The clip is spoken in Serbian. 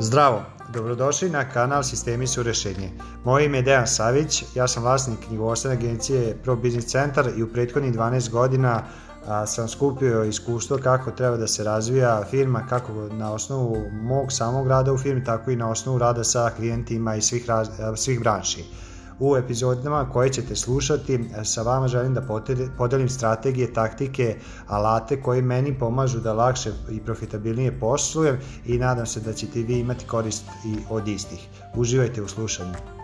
Zdravo, dobrodošli na kanal Sistemi su rešenje. Moje ime je Dejan Savić, ja sam vlasnik knjigovodstvene agencije Pro Business Centar i u prethodnih 12 godina a, sam skupio iskustvo kako treba da se razvija firma, kako na osnovu mog samog rada u firmi, tako i na osnovu rada sa klijentima iz svih, raz, svih branši. U epizodama koje ćete slušati e, sa vama želim da podelim strategije, taktike, alate koji meni pomažu da lakše i profitabilnije poslujem i nadam se da ćete vi imati korist i od istih. Uživajte u slušanju.